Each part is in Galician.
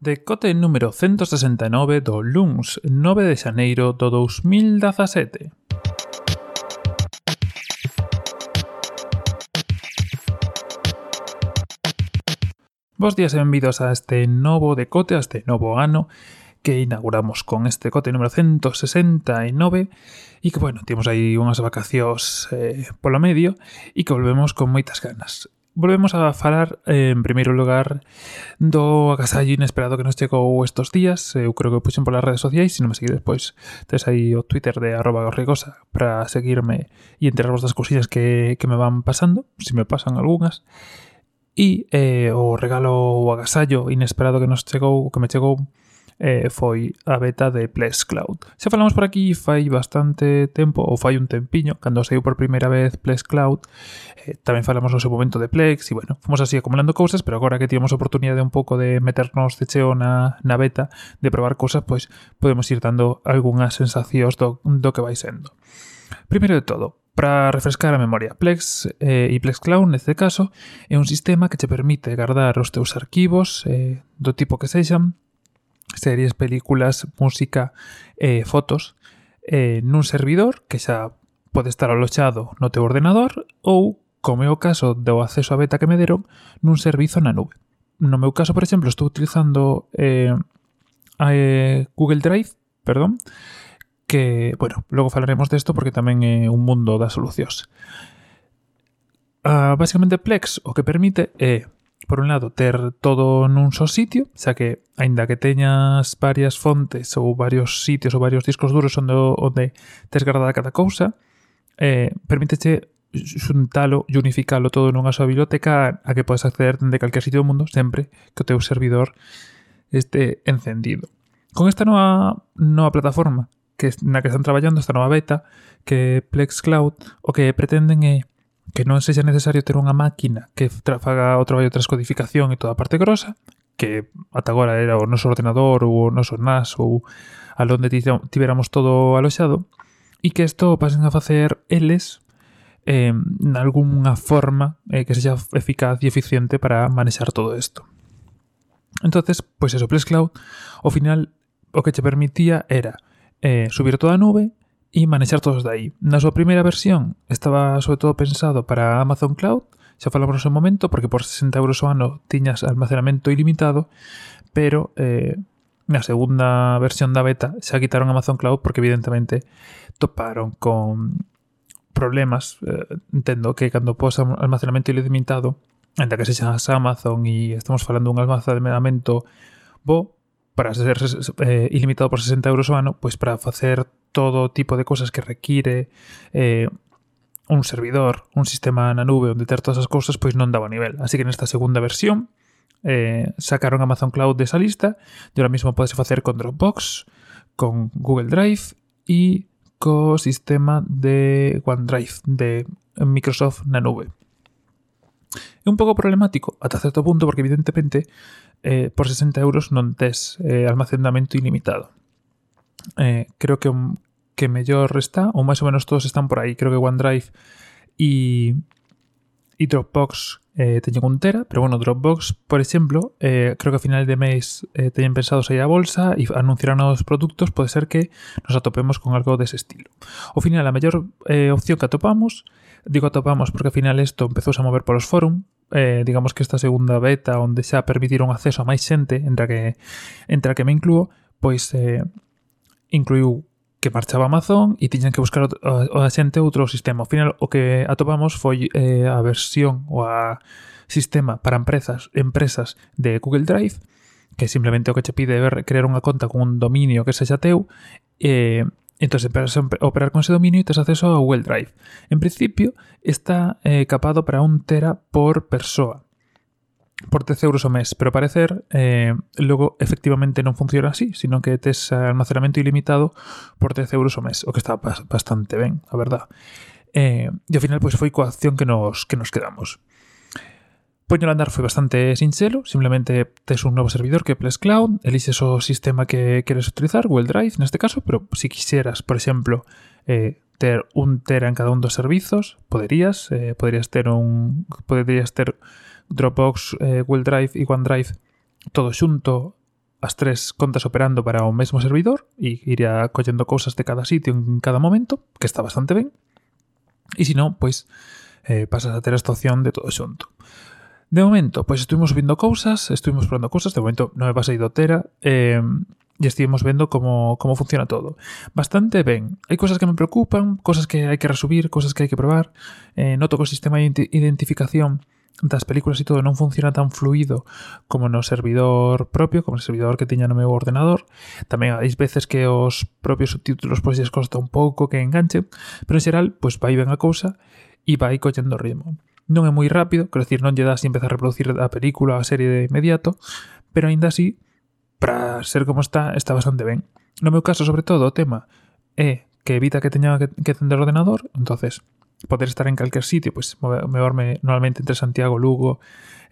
Decote número 169 do LUNS 9 de xaneiro do 2017. Bos días e benvidos a este novo decote, a este novo ano que inauguramos con este cote número 169 e que, bueno, temos aí unhas vacacións eh, polo medio e que volvemos con moitas ganas volvemos a falar eh, en primeiro lugar do agasallo inesperado que nos chegou estos días. Eu creo que o puxen polas redes sociais se non me seguides pois tes aí o Twitter de arroba gorrigosa para seguirme e enterarvos das cosillas que, que me van pasando se si me pasan algunhas. E eh, o regalo o agasallo inesperado que nos chegou que me chegou eh, foi a beta de Plex Cloud. Xa falamos por aquí fai bastante tempo, ou fai un tempiño, cando saiu por primeira vez Plex Cloud, eh, tamén falamos no seu momento de Plex, e bueno, fomos así acumulando cousas, pero agora que tivemos a oportunidade un pouco de meternos de cheo na, na beta, de probar cousas, pois podemos ir dando algunhas sensacións do, do que vai sendo. Primeiro de todo, Para refrescar a memoria, Plex eh, e Plex Cloud, neste caso, é un sistema que che permite guardar os teus arquivos eh, do tipo que sexan series, películas, música, eh, fotos, eh, nun servidor que xa pode estar aloxado no teu ordenador ou, como é o caso do acceso a beta que me deron, nun servizo na nube. No meu caso, por exemplo, estou utilizando eh, a, eh, Google Drive, perdón, que, bueno, logo falaremos desto porque tamén é un mundo das solucións. Uh, basicamente Plex o que permite é por un lado, ter todo nun só sitio, xa que, aínda que teñas varias fontes ou varios sitios ou varios discos duros onde, onde tes guardada cada cousa, eh, permítese xuntalo e unificalo todo nunha súa biblioteca a que podes acceder dende calquer sitio do mundo sempre que o teu servidor este encendido. Con esta nova, nova plataforma que na que están traballando, esta nova beta, que Plex Cloud, o que pretenden é que non sexa necesario ter unha máquina que faga o traballo de transcodificación e toda a parte grosa, que ata agora era o noso ordenador ou o noso NAS ou a onde tiveramos todo aloxado, e que isto pasen a facer eles eh, nalgúnha forma eh, que sexa eficaz e eficiente para manexar todo isto. Entonces, pois pues eso, Plex Cloud, ao final, o que che permitía era eh, subir toda a nube, e manexar todos dai. Na súa primeira versión estaba sobre todo pensado para Amazon Cloud, xa falamos no momento, porque por 60 euros ao ano tiñas almacenamento ilimitado, pero eh, na segunda versión da beta xa quitaron Amazon Cloud porque evidentemente toparon con problemas, eh, entendo que cando pos almacenamento ilimitado, anda que sexas Amazon e estamos falando dun almacenamento bo, para ser eh, ilimitado por 60 euros o ano, pois para facer todo tipo de cosas que require eh, un servidor, un sistema na nube onde ter todas as cousas, pois non daba nivel. Así que nesta segunda versión eh, sacaron Amazon Cloud desa lista e ahora mismo podes facer con Dropbox, con Google Drive e co sistema de OneDrive de Microsoft na nube. Un pouco problemático ata certo punto porque evidentemente eh, por 60 euros non tes eh, almacenamento ilimitado. Eh, creo que o que mellor está, ou máis ou menos todos están por aí. Creo que OneDrive e, e Dropbox eh, teñen un tera, pero bueno, Dropbox, por exemplo, eh, creo que a final de mes eh, teñen pensado sair a bolsa e anunciarán novos produtos, pode ser que nos atopemos con algo dese estilo. Ao final, a mellor eh, opción que atopamos, digo atopamos porque ao final isto empezou a mover polos fórum, eh, digamos que esta segunda beta onde xa permitiron acceso a máis xente, entre a que, entre a que me incluo, pois eh, incluiu que marchaba Amazon e tiñan que buscar o a xente outro sistema. Ao final, o que atopamos foi eh, a versión ou a sistema para empresas empresas de Google Drive, que simplemente o que che pide é crear unha conta con un dominio que sexa teu, eh, entonces a operar con ese dominio e tes acceso a Google Drive. En principio, está eh, capado para un tera por persoa por 10 euros o mes, pero parecer eh, logo efectivamente non funciona así, sino que tes almacenamento ilimitado por 10 euros o mes, o que está bastante ben, a verdad. Eh, e ao final pois foi coa acción que nos, que nos quedamos. Puño al andar fue bastante sincero, simplemente es un nuevo servidor que es Cloud, eliges el sistema que quieres utilizar, Google Drive en este caso, pero si quisieras, por ejemplo, eh, tener un tera en cada uno de los servicios, poderías, eh, podrías tener un podrías ter Dropbox, eh, Google Drive y OneDrive todo junto las tres contas operando para un mismo servidor y iría cogiendo cosas de cada sitio en cada momento, que está bastante bien. Y si no, pues eh, pasas a tener esta opción de todo junto. De momento, pois estuvimos vindo cousas, estuvimos probando cousas, de momento non me pasei do Tera, eh, e estivemos vendo como, como funciona todo. Bastante ben. Hai cosas que me preocupan, cosas que hai que resubir, cosas que hai que probar. Eh, noto que o sistema de identificación das películas e todo non funciona tan fluido como no servidor propio, como no servidor que tiña no meu ordenador. Tamén hai veces que os propios subtítulos pois lles costa un pouco que enganche, pero en xeral pois vai ben a cousa e vai collendo ritmo non é moi rápido, quero dicir, non lle das e empezar a reproducir a película ou a serie de inmediato, pero aínda así, para ser como está, está bastante ben. No meu caso, sobre todo, o tema é que evita que teña que, que tender o ordenador, entonces poder estar en calquer sitio, pois pues, moverme normalmente entre Santiago, Lugo,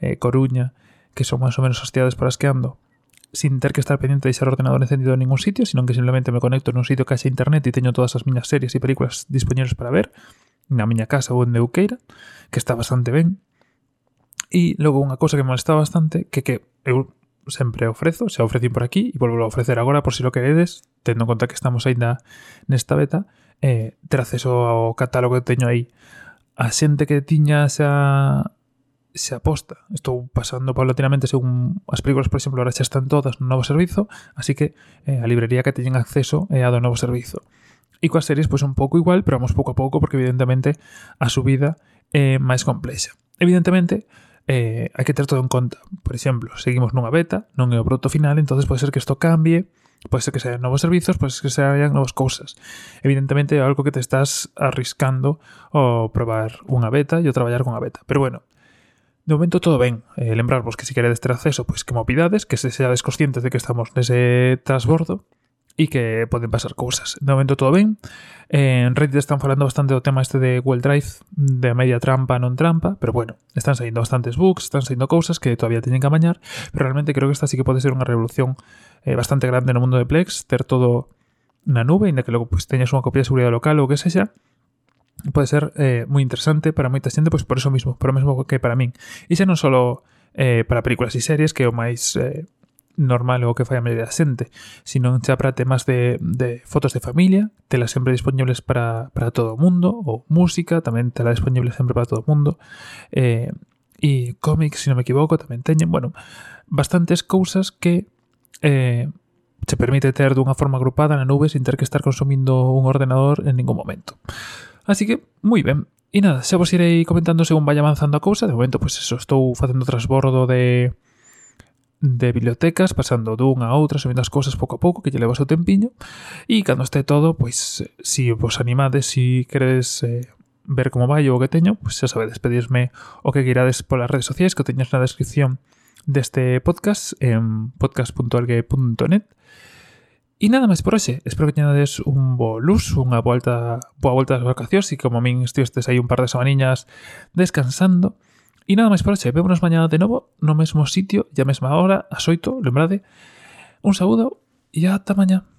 eh, Coruña, que son máis ou menos as cidades para as que ando, sin ter que estar pendiente de deixar o ordenador encendido en ningún sitio, sino que simplemente me conecto en un sitio que haxe internet e teño todas as miñas series e películas disponibles para ver, na miña casa ou onde eu queira, que está bastante ben. E logo unha cosa que me molesta bastante, que que eu sempre ofrezo, se ofrecín por aquí e volvo a ofrecer agora por si lo queredes, tendo en conta que estamos aínda nesta beta, eh, ter acceso ao catálogo que teño aí. A xente que tiña xa se aposta. Estou pasando paulatinamente según as películas, por exemplo, ahora xa están todas no novo servizo, así que eh, a librería que teñen acceso é a do novo servizo. E coas series pois un pouco igual, pero vamos pouco a pouco porque evidentemente a subida é eh, máis complexa. Evidentemente, eh, hai que ter todo en conta. Por exemplo, seguimos nunha beta, non é o produto final, entonces pode ser que isto cambie, pode ser que sean novos servizos, pode ser que sean novas cousas. Evidentemente é algo que te estás arriscando ao probar unha beta e o traballar con a beta. Pero bueno, de momento todo ben. Eh, lembrarvos que se si queredes ter acceso, pois que mo pidades, que se seades conscientes de que estamos nese transbordo e que poden pasar cousas. De momento todo ben. En Reddit están falando bastante do tema este de Google Drive, de media trampa, non trampa, pero bueno, están saindo bastantes bugs, están saindo cousas que todavía teñen que amañar, pero realmente creo que esta sí que pode ser unha revolución eh, bastante grande no mundo de Plex, ter todo na nube, inda que logo pues, teñas unha copia de seguridade local ou que sexa, pode ser eh, moi interesante para moita xente, pois por eso mismo, por o mesmo que para min. E xa non só eh, para películas e series, que é o máis... Eh, normal o que fai a maioría da xente, sino xa para temas de, de fotos de familia, telas sempre disponibles para, para todo o mundo, ou música, tamén tela disponible sempre para todo o mundo, eh, e cómics, se non me equivoco, tamén teñen, bueno, bastantes cousas que eh, se permite ter dunha forma agrupada na nube sin ter que estar consumindo un ordenador en ningún momento. Así que, moi ben. E nada, xa vos irei comentando según vaya avanzando a cousa. De momento, pues eso, estou facendo trasbordo de, de bibliotecas, pasando dunha a outra, subindo as cousas pouco a pouco, que lle leva o seu tempiño, e cando este todo, pois, se si vos animades, si queredes eh, ver como vai o que teño, pois xa sabedes, pedirme o que queirades polas redes sociais que o na descripción deste podcast en podcast.algue.net. E nada máis por hoxe. Espero que teñades un bo luz, unha volta, boa volta das vacacións e como a min estivestes aí un par de semaniñas descansando, E nada máis por hoxe. Vémonos mañá de novo no mesmo sitio e a mesma hora, a 8, lembrade. Un saúdo e ata mañá.